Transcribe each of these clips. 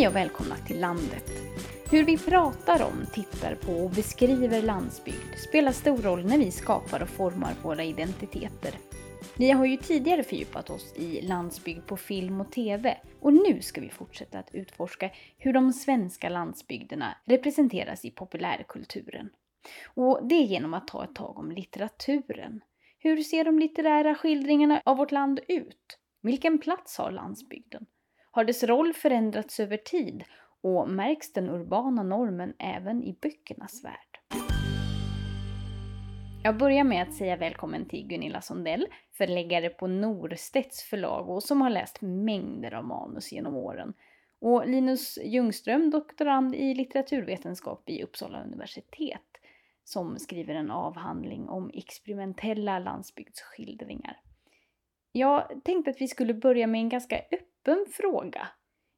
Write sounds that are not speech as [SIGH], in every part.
Hej och välkomna till landet. Hur vi pratar om, tittar på och beskriver landsbygd spelar stor roll när vi skapar och formar våra identiteter. Vi har ju tidigare fördjupat oss i landsbygd på film och TV och nu ska vi fortsätta att utforska hur de svenska landsbygderna representeras i populärkulturen. Och det genom att ta ett tag om litteraturen. Hur ser de litterära skildringarna av vårt land ut? Vilken plats har landsbygden? Har dess roll förändrats över tid och märks den urbana normen även i böckernas värld? Jag börjar med att säga välkommen till Gunilla Sondell, förläggare på Norstedts förlag och som har läst mängder av manus genom åren. Och Linus Ljungström, doktorand i litteraturvetenskap vid Uppsala universitet, som skriver en avhandling om experimentella landsbygdsskildringar. Jag tänkte att vi skulle börja med en ganska öppen fråga.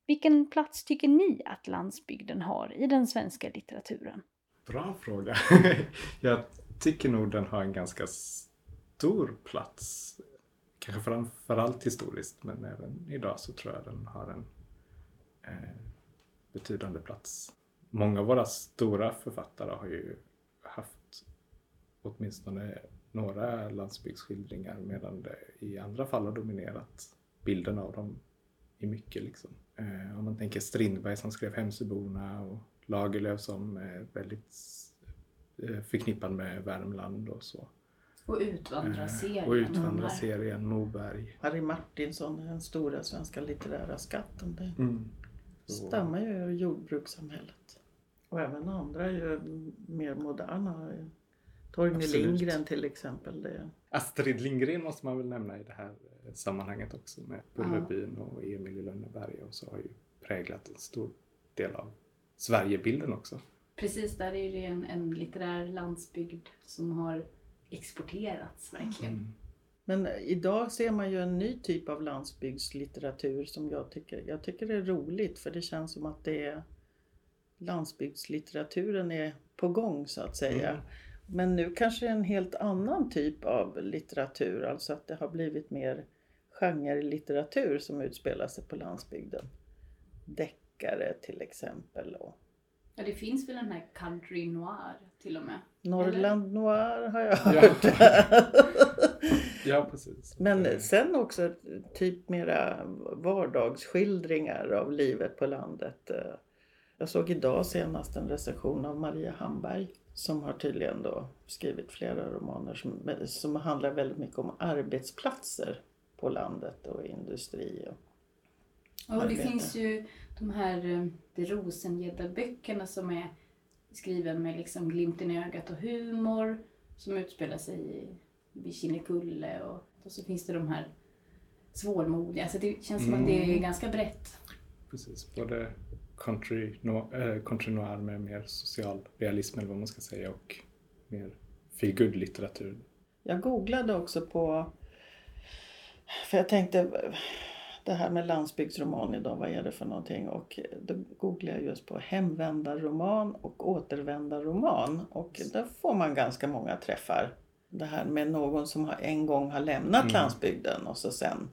Vilken plats tycker ni att landsbygden har i den svenska litteraturen? Bra fråga. [LAUGHS] jag tycker nog den har en ganska stor plats. Kanske framförallt historiskt men även idag så tror jag den har en eh, betydande plats. Många av våra stora författare har ju haft åtminstone några landsbygdsskildringar medan det i andra fall har dominerat bilden av dem i mycket. Liksom. Eh, om man tänker Strindberg som skrev Hemsöborna och Lagerlöf som är väldigt eh, förknippad med Värmland och så. Och Utvandrarserien. Eh, och Utvandrarserien, Moberg. Harry Martinsson, den stora svenska litterära skatten. Det mm. stämmer ju jordbrukssamhället. Och även andra ju mer moderna. Torgny Lindgren till exempel. Det. Astrid Lindgren måste man väl nämna i det här eh, sammanhanget också med Bullerbyn och Emil i Lönneberga och så har ju präglat en stor del av Sverigebilden också. Precis, där är det en, en litterär landsbygd som har exporterats verkligen. Mm. Men idag ser man ju en ny typ av landsbygdslitteratur som jag tycker, jag tycker är roligt för det känns som att det är landsbygdslitteraturen är på gång så att säga. Mm. Men nu kanske en helt annan typ av litteratur, alltså att det har blivit mer genrelitteratur som utspelar sig på landsbygden. Deckare till exempel. Och... Ja, det finns väl den här country noir till och med? Norrland Eller? noir har jag hört. [LAUGHS] ja, precis. Men sen också typ mera vardagsskildringar av livet på landet. Jag såg idag senast en recension av Maria Hamberg som har tydligen då skrivit flera romaner som, som handlar väldigt mycket om arbetsplatser på landet och industri. Och ja, det finns ju de här eh, de Rosengädda-böckerna som är skriven med liksom glimten i ögat och humor som utspelar sig vid Kinnekulle och, och så finns det de här svårmodiga. Så det känns som mm. att det är mm. ganska brett. Precis, både country, no, äh, country noir med mer social realism eller vad man ska säga och mer feelgood litteratur. Jag googlade också på, för jag tänkte det här med landsbygdsroman idag, vad är det för någonting? Och då googlade jag just på hemvändarroman och återvändarroman och där får man ganska många träffar. Det här med någon som en gång har lämnat mm. landsbygden och så sen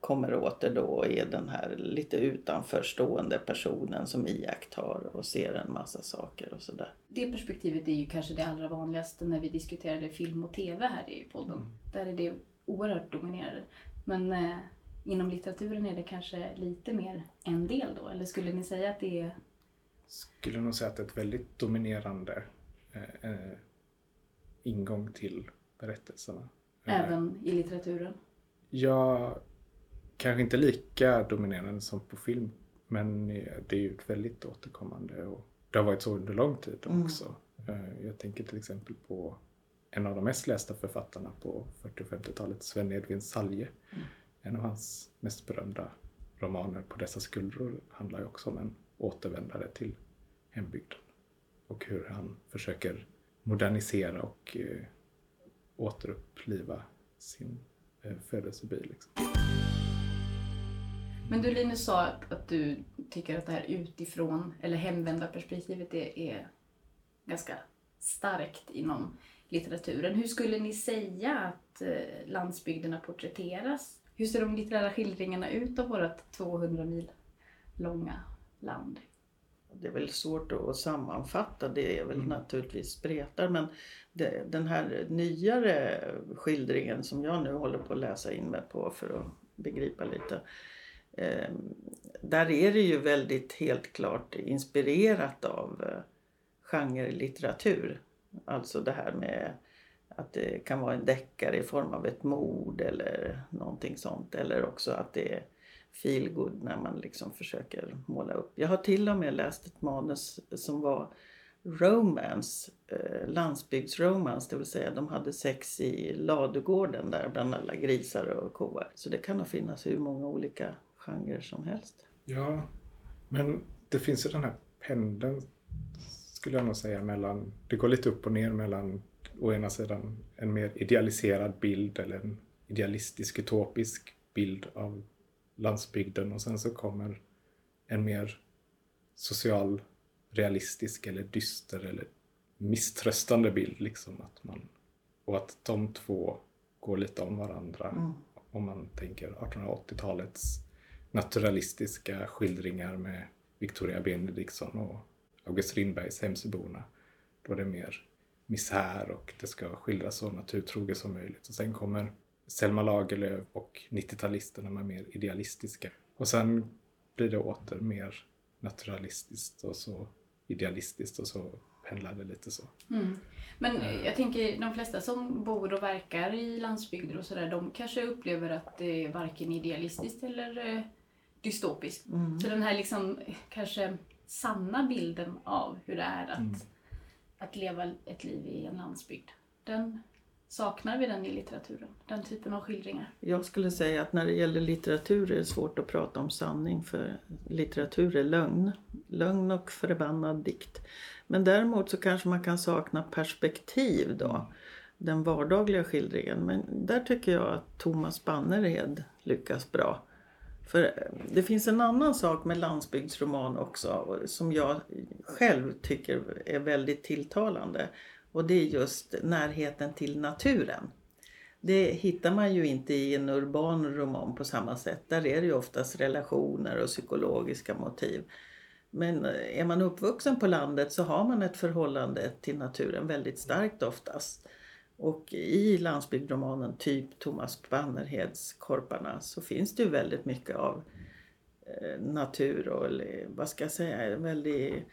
kommer åter då och är den här lite utanförstående personen som iakttar och ser en massa saker och sådär. Det perspektivet är ju kanske det allra vanligaste när vi diskuterade film och TV här i podden. Mm. Där är det oerhört dominerande. Men eh, inom litteraturen är det kanske lite mer en del då? Eller skulle ni säga att det är... Skulle nog säga att det är ett väldigt dominerande eh, eh ingång till berättelserna. Även i litteraturen? Ja, kanske inte lika dominerande som på film. Men det är ju ett väldigt återkommande och det har varit så under lång tid mm. också. Mm. Jag tänker till exempel på en av de mest lästa författarna på 40 och 50-talet, Sven Edvin Salje. Mm. En av hans mest berömda romaner, På dessa skuldror, handlar ju också om en återvändare till hembygden. Och hur han försöker modernisera och eh, återuppliva sin Eh. Liksom. Men du Linus sa att du tycker att det här utifrån eller hemvändarperspektivet är, är ganska starkt inom litteraturen. Hur skulle ni säga att eh, landsbygderna porträtteras? Hur ser de litterära skildringarna ut av vårt 200 mil långa land? Det är väl svårt att sammanfatta, det är väl mm. naturligtvis spretar men det, den här nyare skildringen som jag nu håller på att läsa in mig på för att begripa lite. Eh, där är det ju väldigt helt klart inspirerat av eh, genrelitteratur. Alltså det här med att det kan vara en deckare i form av ett mord eller någonting sånt. Eller också att det är feelgood när man liksom försöker måla upp. Jag har till och med läst ett manus som var romance, eh, landsbygdsromance, det vill säga de hade sex i ladugården där bland alla grisar och kor. Så det kan nog finnas hur många olika genrer som helst. Ja, men det finns ju den här pendeln skulle jag nog säga mellan, det går lite upp och ner mellan å ena sidan en mer idealiserad bild eller en idealistisk utopisk bild av landsbygden och sen så kommer en mer social realistisk eller dyster eller misströstande bild. Liksom, att man, och att de två går lite om varandra. Mm. Om man tänker 1880-talets naturalistiska skildringar med Victoria Benediktsson och August Strindbergs Hemsöborna. Då är det mer misär och det ska skildras så naturtroget som möjligt. Och sen kommer Selma Lagerlöf och 90-talisterna med mer idealistiska. Och sen blir det åter mer naturalistiskt och så idealistiskt och så pendlar det lite så. Mm. Men jag tänker de flesta som bor och verkar i landsbygder och sådär, de kanske upplever att det är varken idealistiskt eller eh, dystopiskt. Mm. Så den här liksom kanske sanna bilden av hur det är att, mm. att leva ett liv i en landsbygd, den Saknar vi den i litteraturen? Den typen av skildringar? Jag skulle säga att när det gäller litteratur är det svårt att prata om sanning för litteratur är lögn. Lögn och förbannad dikt. Men däremot så kanske man kan sakna perspektiv då. Den vardagliga skildringen. Men där tycker jag att Thomas Bannerhed lyckas bra. För det finns en annan sak med landsbygdsroman också som jag själv tycker är väldigt tilltalande. Och det är just närheten till naturen. Det hittar man ju inte i en urban roman på samma sätt. Där är det ju oftast relationer och psykologiska motiv. Men eh, är man uppvuxen på landet så har man ett förhållande till naturen väldigt starkt oftast. Och i landsbygdsromanen, typ Thomas Bannerheds Korparna, så finns det ju väldigt mycket av eh, natur och vad ska jag säga, väldigt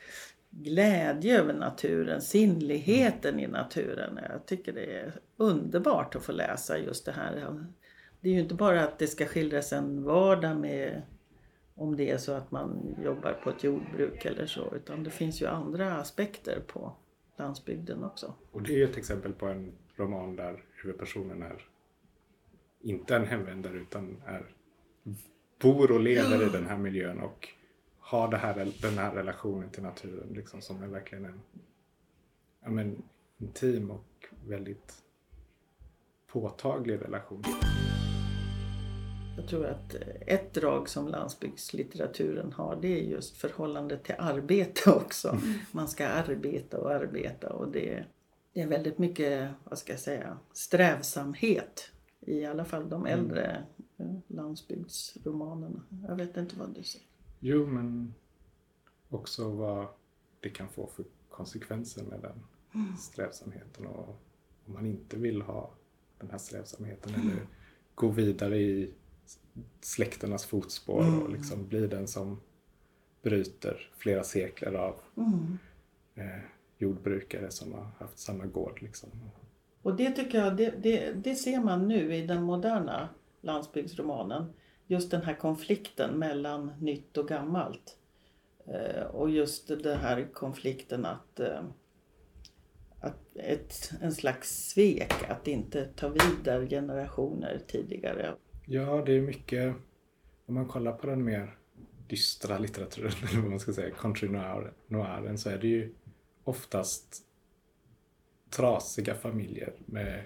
glädje över naturen, sinnligheten i naturen. Jag tycker det är underbart att få läsa just det här. Det är ju inte bara att det ska skildras en vardag med om det är så att man jobbar på ett jordbruk eller så, utan det finns ju andra aspekter på landsbygden också. Och det är ju ett exempel på en roman där huvudpersonen är inte en hemvändare utan är, bor och lever i den här miljön och har det här, den här relationen till naturen liksom, som är verkligen en ja, men, intim och väldigt påtaglig relation. Jag tror att ett drag som landsbygdslitteraturen har det är just förhållandet till arbete också. Mm. Man ska arbeta och arbeta och det, det är väldigt mycket, vad ska jag säga, strävsamhet i alla fall de mm. äldre mm. landsbygdsromanerna. Jag vet inte vad du säger. Jo, men också vad det kan få för konsekvenser med den mm. strävsamheten och om man inte vill ha den här strävsamheten mm. eller gå vidare i släkternas fotspår mm. och liksom bli den som bryter flera sekler av mm. eh, jordbrukare som har haft samma gård. Liksom. Och det tycker jag, det, det, det ser man nu i den moderna landsbygdsromanen just den här konflikten mellan nytt och gammalt. Eh, och just den här konflikten att, eh, att ett, en slags svek att inte ta vidare generationer tidigare. Ja, det är mycket, om man kollar på den mer dystra litteraturen, [LAUGHS] eller vad man ska säga, country noir, noiren, så är det ju oftast trasiga familjer med,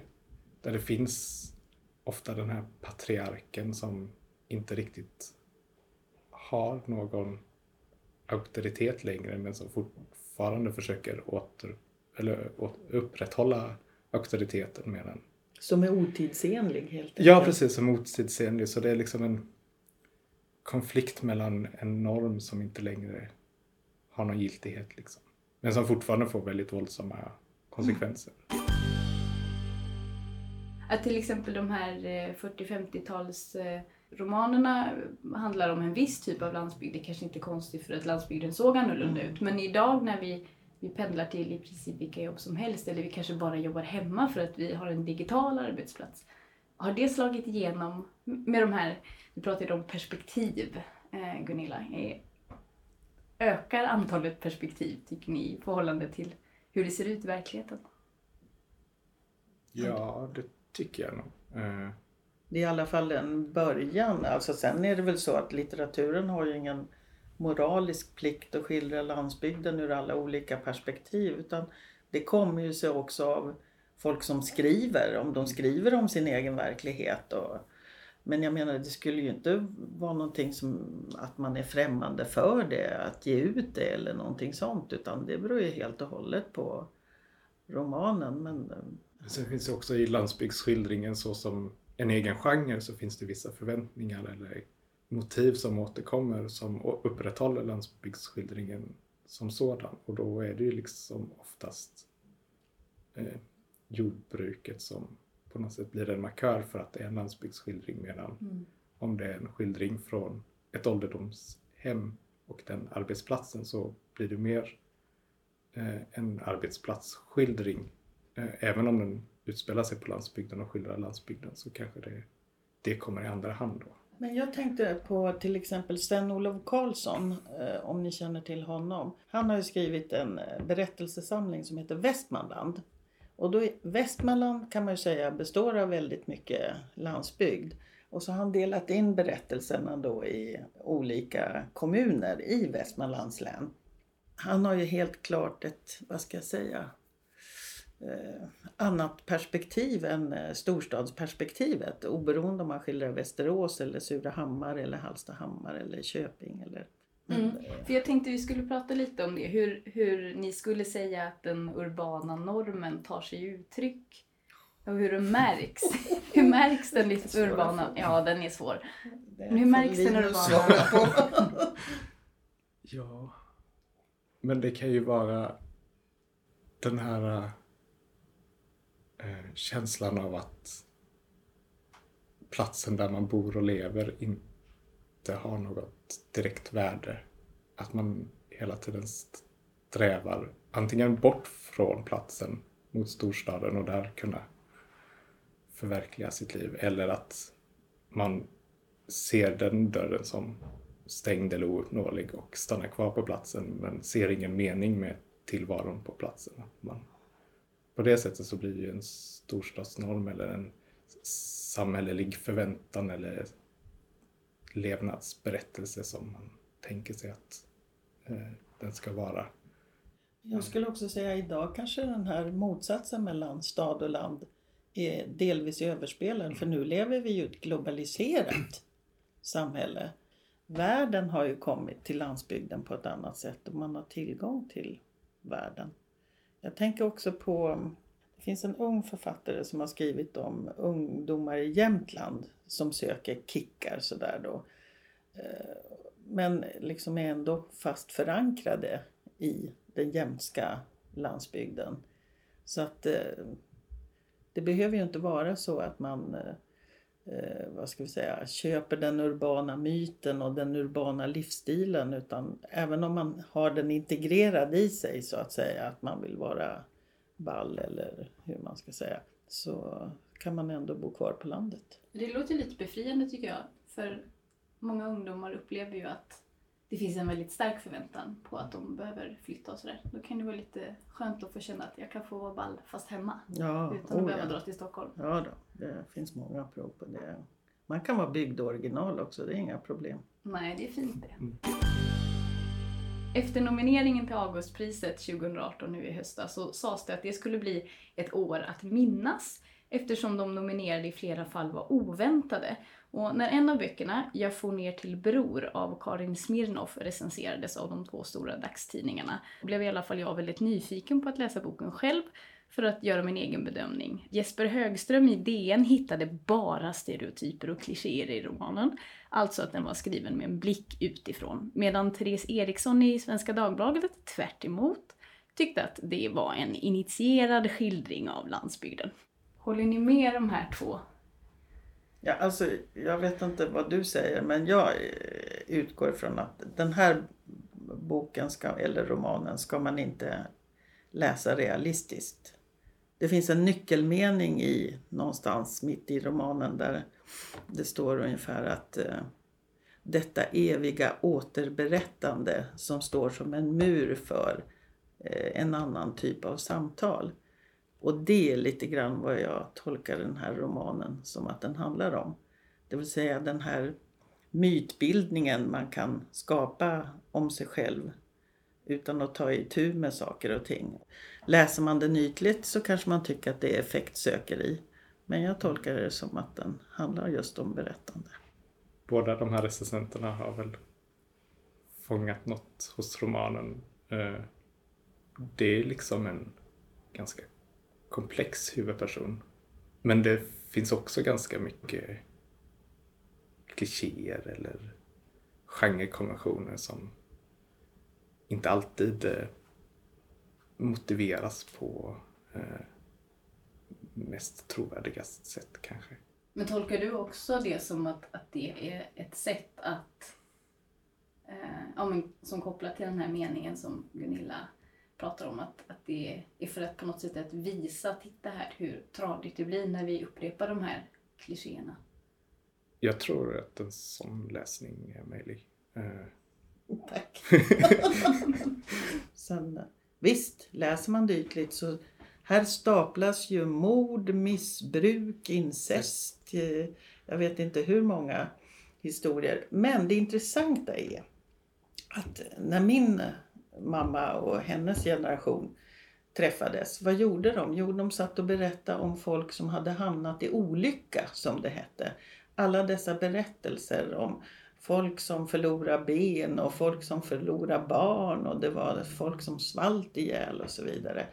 där det finns ofta den här patriarken som inte riktigt har någon auktoritet längre men som fortfarande försöker åter, eller upprätthålla auktoriteten med den. Som är otidsenlig helt enkelt? Ja, precis. Som otidsenlig. Så det är liksom en konflikt mellan en norm som inte längre har någon giltighet liksom. Men som fortfarande får väldigt våldsamma konsekvenser. Att till exempel de här 40-50-tals eh, romanerna handlar om en viss typ av landsbygd. Det kanske inte är konstigt för att landsbygden såg annorlunda ut. Men idag när vi, vi pendlar till i princip vilka jobb som helst eller vi kanske bara jobbar hemma för att vi har en digital arbetsplats. Har det slagit igenom med de här, vi pratade om perspektiv eh, Gunilla. Ökar antalet perspektiv tycker ni i förhållande till hur det ser ut i verkligheten? Ja, det tycker jag nog. Eh, det är i alla fall en början. Alltså sen är det väl så att litteraturen har ju ingen moralisk plikt att skildra landsbygden ur alla olika perspektiv. Utan det kommer ju sig också av folk som skriver, om de skriver om sin egen verklighet. Och, men jag menar det skulle ju inte vara någonting som att man är främmande för det, att ge ut det eller någonting sånt. Utan det beror ju helt och hållet på romanen. Men... Eh, sen finns det också i landsbygdsskildringen så som en egen genre så finns det vissa förväntningar eller motiv som återkommer som upprätthåller landsbygdsskildringen som sådan. Och då är det ju liksom oftast eh, jordbruket som på något sätt blir en markör för att det är en landsbygdsskildring medan mm. om det är en skildring från ett ålderdomshem och den arbetsplatsen så blir det mer eh, en arbetsplatsskildring. Eh, även om den utspelar sig på landsbygden och skildrar landsbygden så kanske det, det kommer i andra hand då. Men jag tänkte på till exempel Sven-Olof Karlsson, eh, om ni känner till honom. Han har ju skrivit en eh, berättelsesamling som heter Västmanland. Och då, Västmanland kan man ju säga består av väldigt mycket landsbygd. Och så har han delat in berättelserna då i olika kommuner i Västmanlands län. Han har ju helt klart ett, vad ska jag säga, annat perspektiv än eh, storstadsperspektivet. Oberoende om man skildrar Västerås eller Surahammar eller Hallstahammar eller Köping. Eller, mm. För jag tänkte vi skulle prata lite om det. Hur, hur ni skulle säga att den urbana normen tar sig uttryck. Och hur det märks. [LAUGHS] hur märks den lite urbana? Ja, den är svår. Men hur märks den urbana? [LAUGHS] ja, men det kan ju vara den här eh, känslan av att platsen där man bor och lever inte har något direkt värde. Att man hela tiden strävar antingen bort från platsen mot storstaden och där kunna förverkliga sitt liv eller att man ser den dörren som stängd eller ouppnåelig och stannar kvar på platsen men ser ingen mening med tillvaron på platsen. Man på det sättet så blir ju en storstadsnorm eller en samhällelig förväntan eller levnadsberättelse som man tänker sig att eh, den ska vara. Jag skulle också säga idag kanske den här motsatsen mellan stad och land är delvis överspelad för nu lever vi ju ett globaliserat samhälle. Världen har ju kommit till landsbygden på ett annat sätt och man har tillgång till världen. Jag tänker också på, det finns en ung författare som har skrivit om ungdomar i Jämtland som söker kickar sådär då. Eh, men liksom är ändå fast förankrade i den jämtska landsbygden. Så att eh, det behöver ju inte vara så att man eh, eh, vad ska vi säga, köper den urbana myten och den urbana livsstilen utan även om man har den integrerad i sig så att säga, att man vill vara ball eller hur man ska säga, så kan man ändå bo kvar på landet. Det låter lite befriande tycker jag, för många ungdomar upplever ju att det finns en väldigt stark förväntan på att de behöver flytta och sådär. Då kan det vara lite skönt att få känna att jag kan få vara ball fast hemma. Ja, utan att oh, behöva ja. dra till Stockholm. Ja då, det finns många prov på det. Man kan vara byggd original också, det är inga problem. Nej, det är fint det. Mm. Efter nomineringen till Augustpriset 2018 nu i höstas så sades det att det skulle bli ett år att minnas eftersom de nominerade i flera fall var oväntade. Och när en av böckerna, Jag får ner till Bror av Karin Smirnoff recenserades av de två stora dagstidningarna blev i alla fall jag väldigt nyfiken på att läsa boken själv. för att göra min egen bedömning. Jesper Högström i DN hittade bara stereotyper och klichéer i romanen. Alltså att den var skriven med en blick utifrån. Medan Therese Eriksson i Svenska Dagbladet tvärt emot, tyckte att det var en initierad skildring av landsbygden. Håller ni med de här två? Ja, alltså, jag vet inte vad du säger men jag eh, utgår från att den här boken ska, eller romanen ska man inte läsa realistiskt. Det finns en nyckelmening i någonstans mitt i romanen där det står ungefär att eh, detta eviga återberättande som står som en mur för eh, en annan typ av samtal. Och det är lite grann vad jag tolkar den här romanen som att den handlar om. Det vill säga den här mytbildningen man kan skapa om sig själv utan att ta itu med saker och ting. Läser man den ytligt så kanske man tycker att det är effektsökeri. Men jag tolkar det som att den handlar just om berättande. Båda de här recensenterna har väl fångat något hos romanen. Eh, det är liksom en ganska komplex huvudperson. Men det finns också ganska mycket klichéer eller genrekonventioner som inte alltid eh, motiveras på eh, mest trovärdigast sätt kanske. Men tolkar du också det som att, att det är ett sätt att, eh, ja, men, som kopplat till den här meningen som Gunilla pratar om, att, att det är för att på något sätt att visa, titta här hur tradigt det blir när vi upprepar de här klichéerna? Jag tror att en sån läsning är möjlig. Eh, [LAUGHS] Tack. [LAUGHS] Sen, visst, läser man det ytligt så här staplas ju mord, missbruk, incest, eh, jag vet inte hur många historier. Men det intressanta är att när min mamma och hennes generation träffades, vad gjorde de? Jo, de satt och berättade om folk som hade hamnat i olycka, som det hette. Alla dessa berättelser om folk som förlorar ben och folk som förlorar barn och det var folk som svalt ihjäl och så vidare.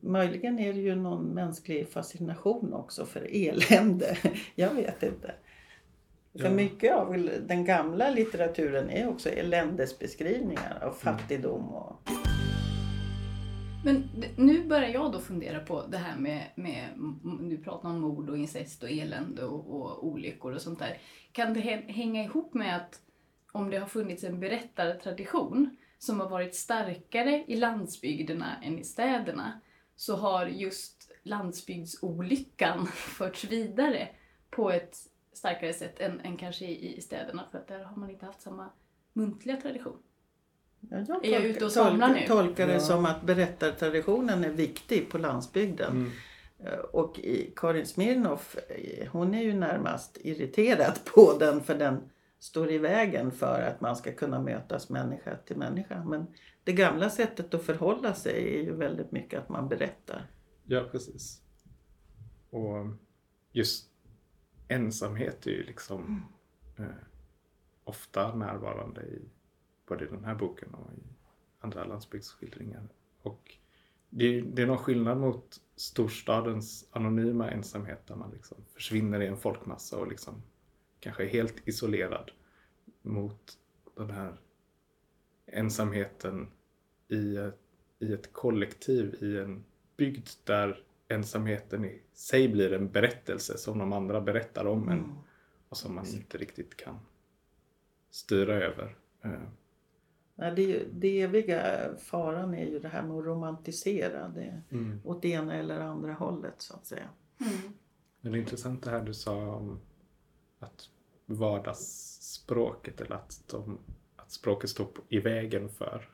Möjligen är det ju någon mänsklig fascination också för elände. [LAUGHS] Jag vet inte. För mycket av den gamla litteraturen är också eländesbeskrivningar av fattigdom och Men nu börjar jag då fundera på det här med, med du pratar om mord och incest och elände och, och olyckor och sånt där. Kan det hä- hänga ihop med att om det har funnits en berättartradition som har varit starkare i landsbygderna än i städerna så har just landsbygdsolyckan [LAUGHS] förts vidare på ett starkare sätt än, än kanske i, i städerna för att där har man inte haft samma muntliga tradition. Ja, jag Är jag ute och tolkar, nu? tolkar det Ja. som att berättartraditionen är viktig på landsbygden. mm. Eh, Och i Karin Smirnoff, eh, hon är ju närmast irriterad [LAUGHS] på den för den står i vägen för att man ska kunna mötas människa till människa. Men det gamla sättet att förhålla sig är ju väldigt mycket att man berättar. Ja, precis. Och just ensamhet är ju liksom eh, ofta närvarande i både den här boken och i andra landsbygdsskildringar. Och det är, det är någon skillnad mot storstadens anonyma ensamhet där man liksom försvinner i en folkmassa och liksom kanske är helt isolerad mot den här ensamheten i ett, i ett kollektiv, i en bygd där ensamheten i sig blir en berättelse som de andra berättar om en och som man inte riktigt kan styra över. Eh, Nej, det, är ju- det eviga faran är ju det här med att romantisera det Mm. åt det ena eller andra hållet så att säga. Men det är intressant det här du sa om att vardagsspråket eller att, de, att språket står på- i vägen för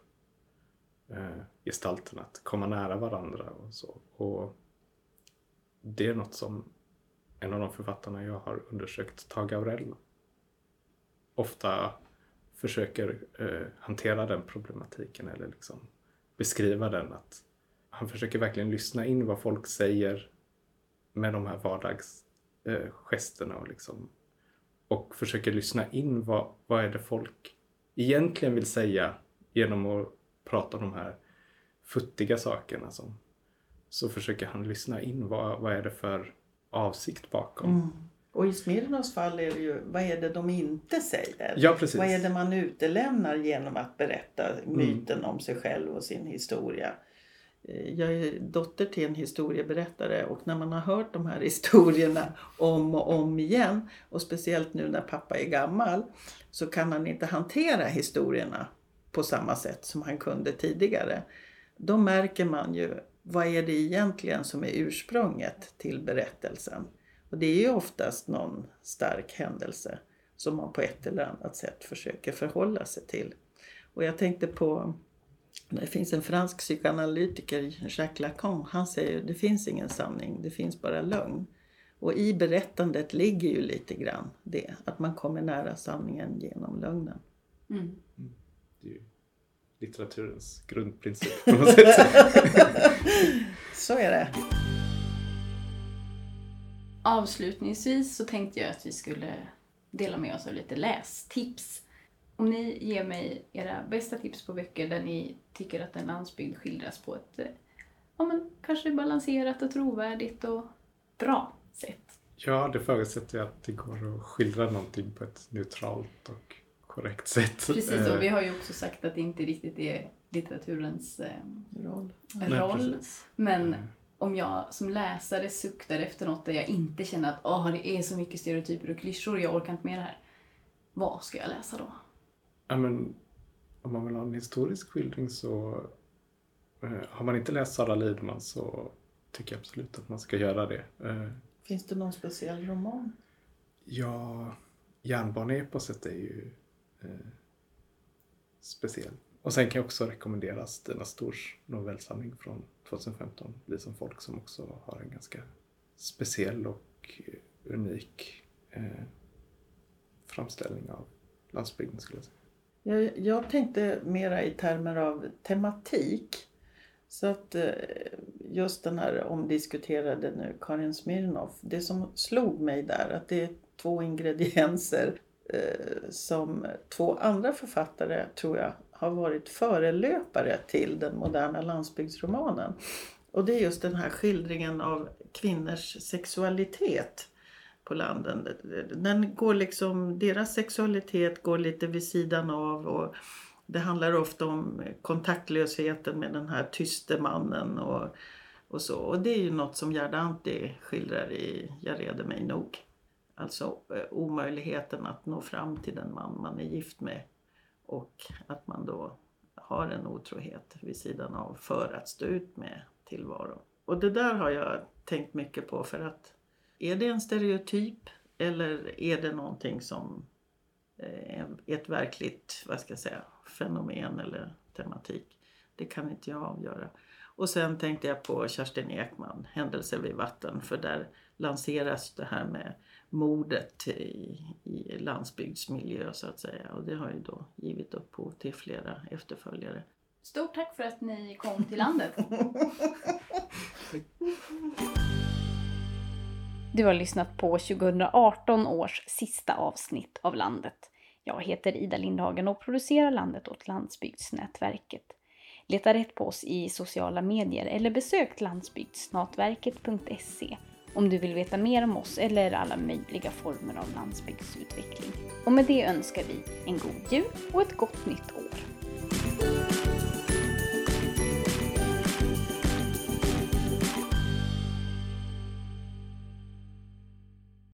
eh, gestalterna att komma nära varandra och så. Och det är något som en av de författarna jag har undersökt, Tage Aurell, ofta försöker eh, hantera den problematiken eller liksom beskriva den. att Han försöker verkligen lyssna in vad folk säger med de här vardagsgesterna eh, och liksom och försöker lyssna in vad, vad är det folk egentligen vill säga genom att prata om de här futtiga sakerna som, så försöker han lyssna in vad, vad är det för avsikt bakom. Mm. Och i Smirnovs fall är det ju, vad är det de inte säger? Ja, precis. Vad är det man utelämnar genom att berätta myten om sig själv och sin historia? Eh, Jag är dotter till en historieberättare och när man har hört de här [LAUGHS] historierna om och om igen och speciellt nu när pappa är gammal så kan han inte hantera historierna på samma sätt som han kunde tidigare. Då märker man ju vad är det egentligen som är ursprunget till berättelsen. Och det är ju oftast någon stark händelse som man på ett eller annat sätt försöker förhålla sig till. Och jag tänkte på det finns en fransk psykoanalytiker, Jacques Lacan, han säger det finns ingen sanning, det finns bara lögn. Och i berättandet ligger ju lite grann det, att man kommer nära sanningen genom lögnen. Mm. Ju litteraturens grundprincip på något sätt. [LAUGHS] Så är det. Avslutningsvis så tänkte jag att vi skulle dela med oss av lite lästips. Om ni ger mig era bästa tips på böcker där ni tycker att en landsbygd skildras på ett eh, ja, men kanske balanserat och trovärdigt och bra sätt. Ja, det förutsätter jag att det går att skildra någonting på ett neutralt och korrekt sätt. Precis, Eh, och vi har ju också sagt att det inte riktigt är litteraturens eh, Roll. nej, roll. Men Mm. om jag som läsare suktar efter något där jag inte känner att Åh, det är så mycket stereotyper och klyschor, jag orkar inte med det här. Vad ska jag läsa då? Ja, men om man vill ha en historisk skildring så eh, har man inte läst Sara Lidman så tycker jag absolut att man ska göra det. Eh, Finns det någon speciell roman? ja, Järnbaneeposet är ju eh, speciell. Och sen kan jag också rekommendera Stina Stors novellsamling från 2015, Bli som folk, som också har en ganska speciell och unik eh, framställning av landsbygden skulle jag säga. Jag, jag tänkte mera i termer av tematik. Så att eh, just den här omdiskuterade nu, Karin Smirnoff. Det som slog mig där, att det är två ingredienser eh, Eh, som två andra författare, tror jag, har varit förelöpare till den moderna landsbygdsromanen. Och det är just den här skildringen av kvinnors sexualitet på landen. Den går liksom, deras sexualitet går lite vid sidan av och det handlar ofta om kontaktlösheten med den här tyste mannen och, och så. Och det är ju något som Gerda Antti skildrar i Jag reder mig nog. Alltså eh, omöjligheten att nå fram till den man man är gift med och att man då har en otrohet vid sidan av för att stå ut med tillvaron. Och det där har jag tänkt mycket på för att är det en stereotyp eller är det någonting som eh, är ett verkligt, vad ska jag säga, fenomen eller tematik? Det kan inte jag avgöra. Och sen tänkte jag på Kerstin Ekman, Händelser vid vatten, för där lanseras det här med mordet i, i landsbygdsmiljö så att säga. Och det har ju då givit upphov till flera efterföljare. Stort tack för att ni kom till landet. Du har lyssnat på 2018 års sista avsnitt av Landet. Jag heter Ida Lindhagen och producerar Landet åt Landsbygdsnätverket. Leta rätt på oss i sociala medier eller besök landsbygdsnätverket.se om du vill veta mer om oss eller alla möjliga former av landsbygdsutveckling. Och med det önskar vi en god jul och ett gott nytt år.